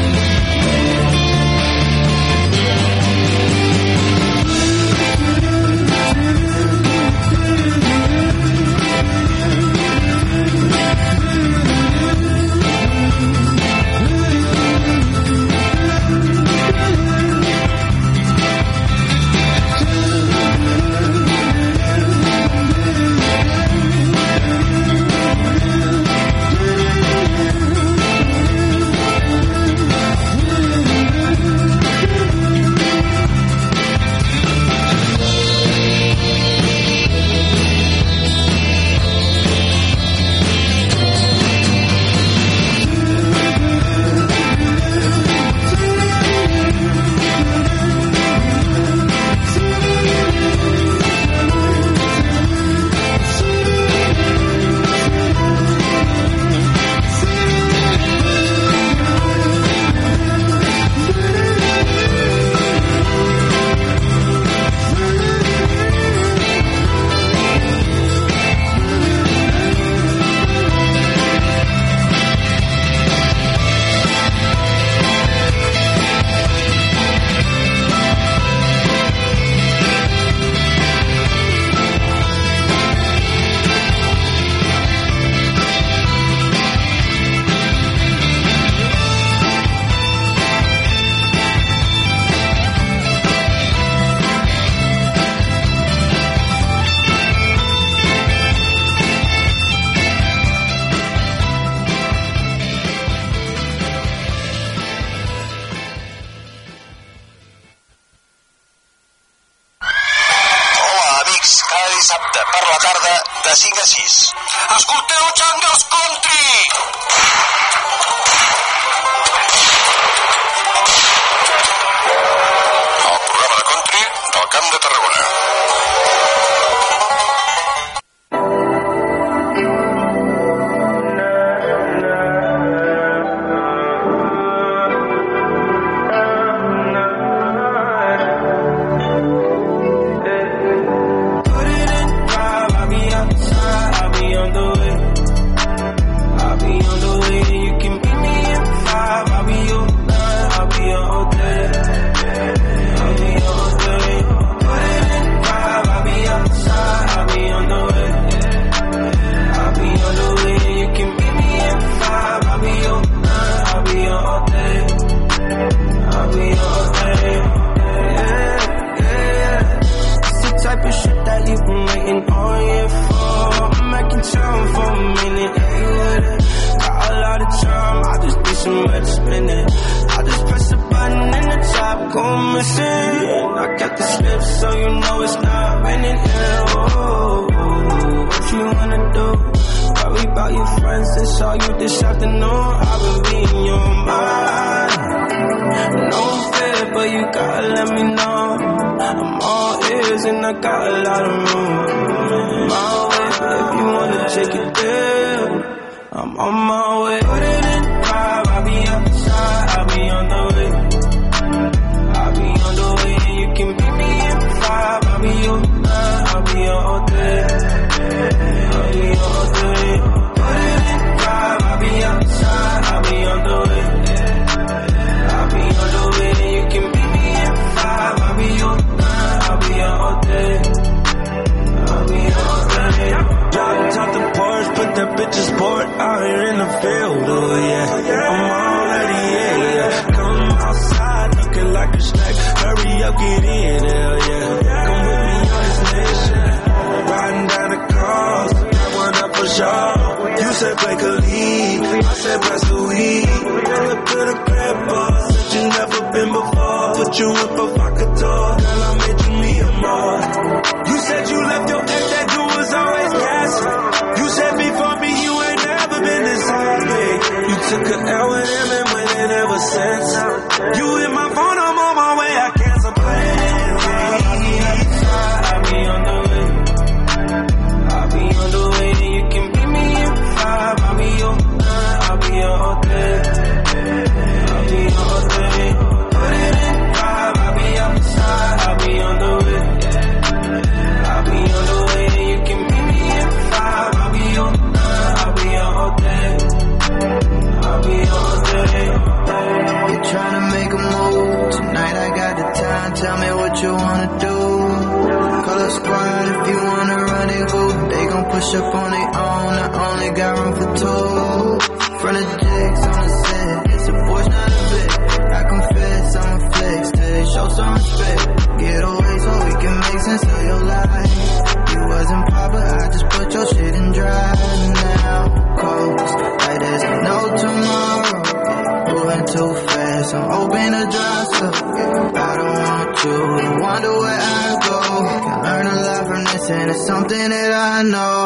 something that I know.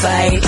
Fight.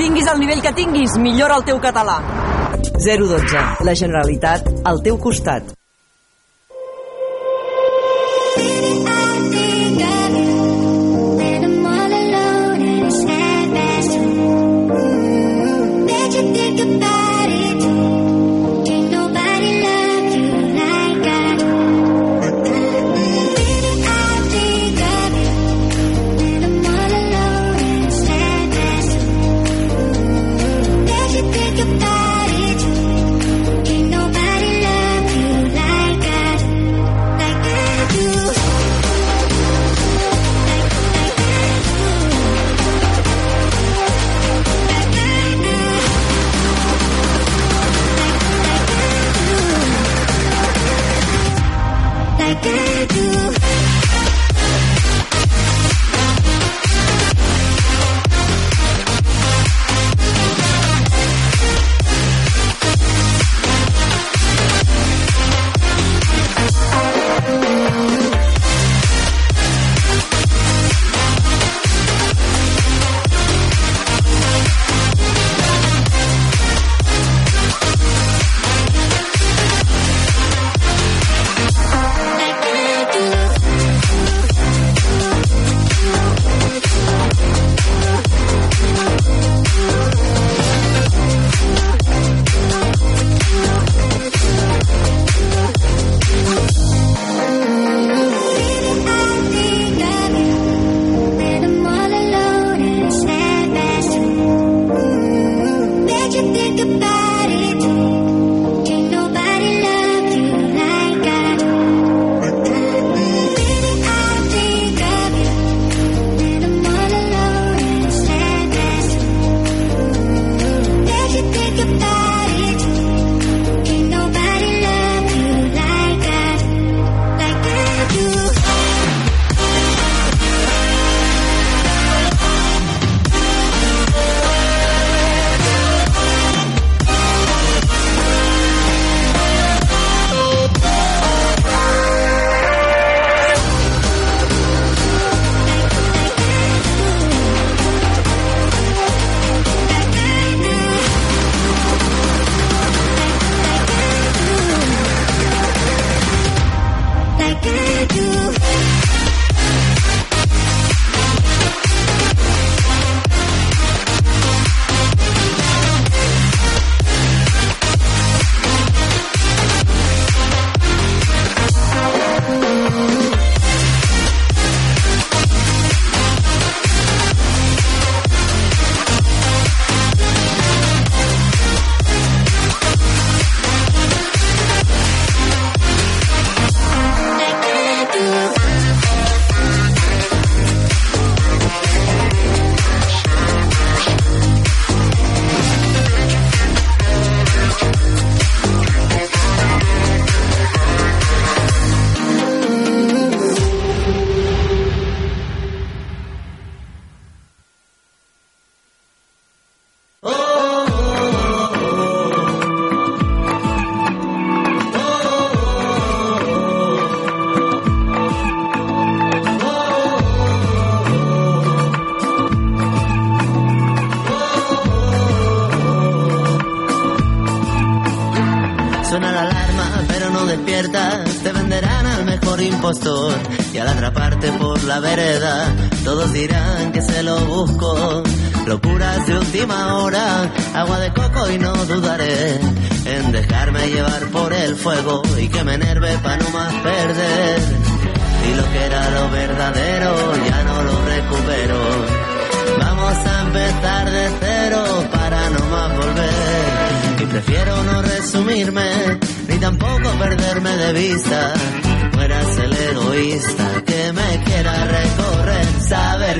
Tinguis el nivell que tinguis, millora el teu català. 012. La Generalitat al teu costat.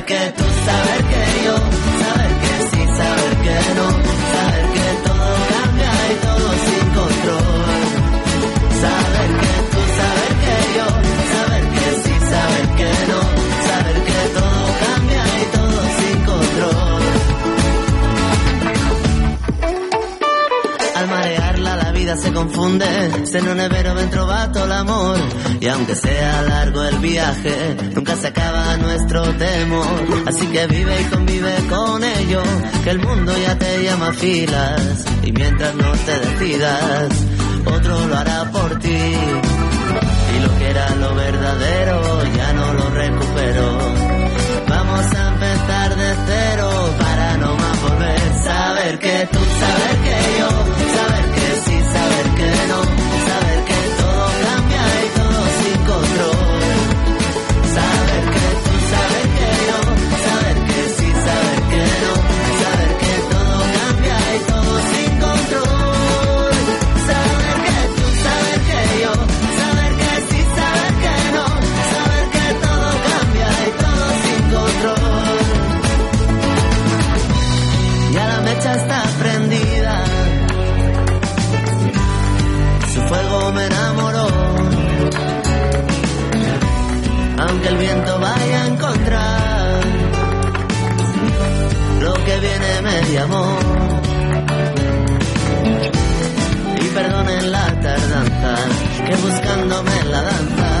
porque tú sabes se confunde, se non è vero ben trovato l'amor y aunque sea largo el viaje, nunca se acaba nuestro temor. Así que vive y convive con ello, que el mundo ya te llama filas y mientras no te decidas, otro lo hará por ti. Y lo que era lo verdadero ya no lo recupero. Vamos a empezar de cero para no más volver. Saber que tú, saber que yo, Y perdonen la tardanza, que buscándome la danza,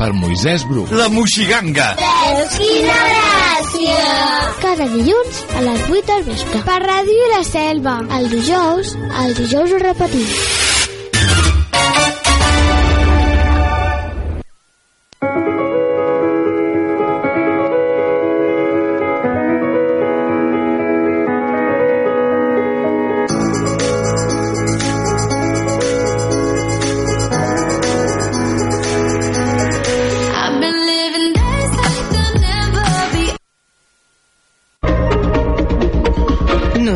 per Moisès Bru. La Moixiganga! Veus quina gràcia! Cada dilluns a les 8 del vespre. Per Ràdio La Selva. El dijous, el dijous ho repetim.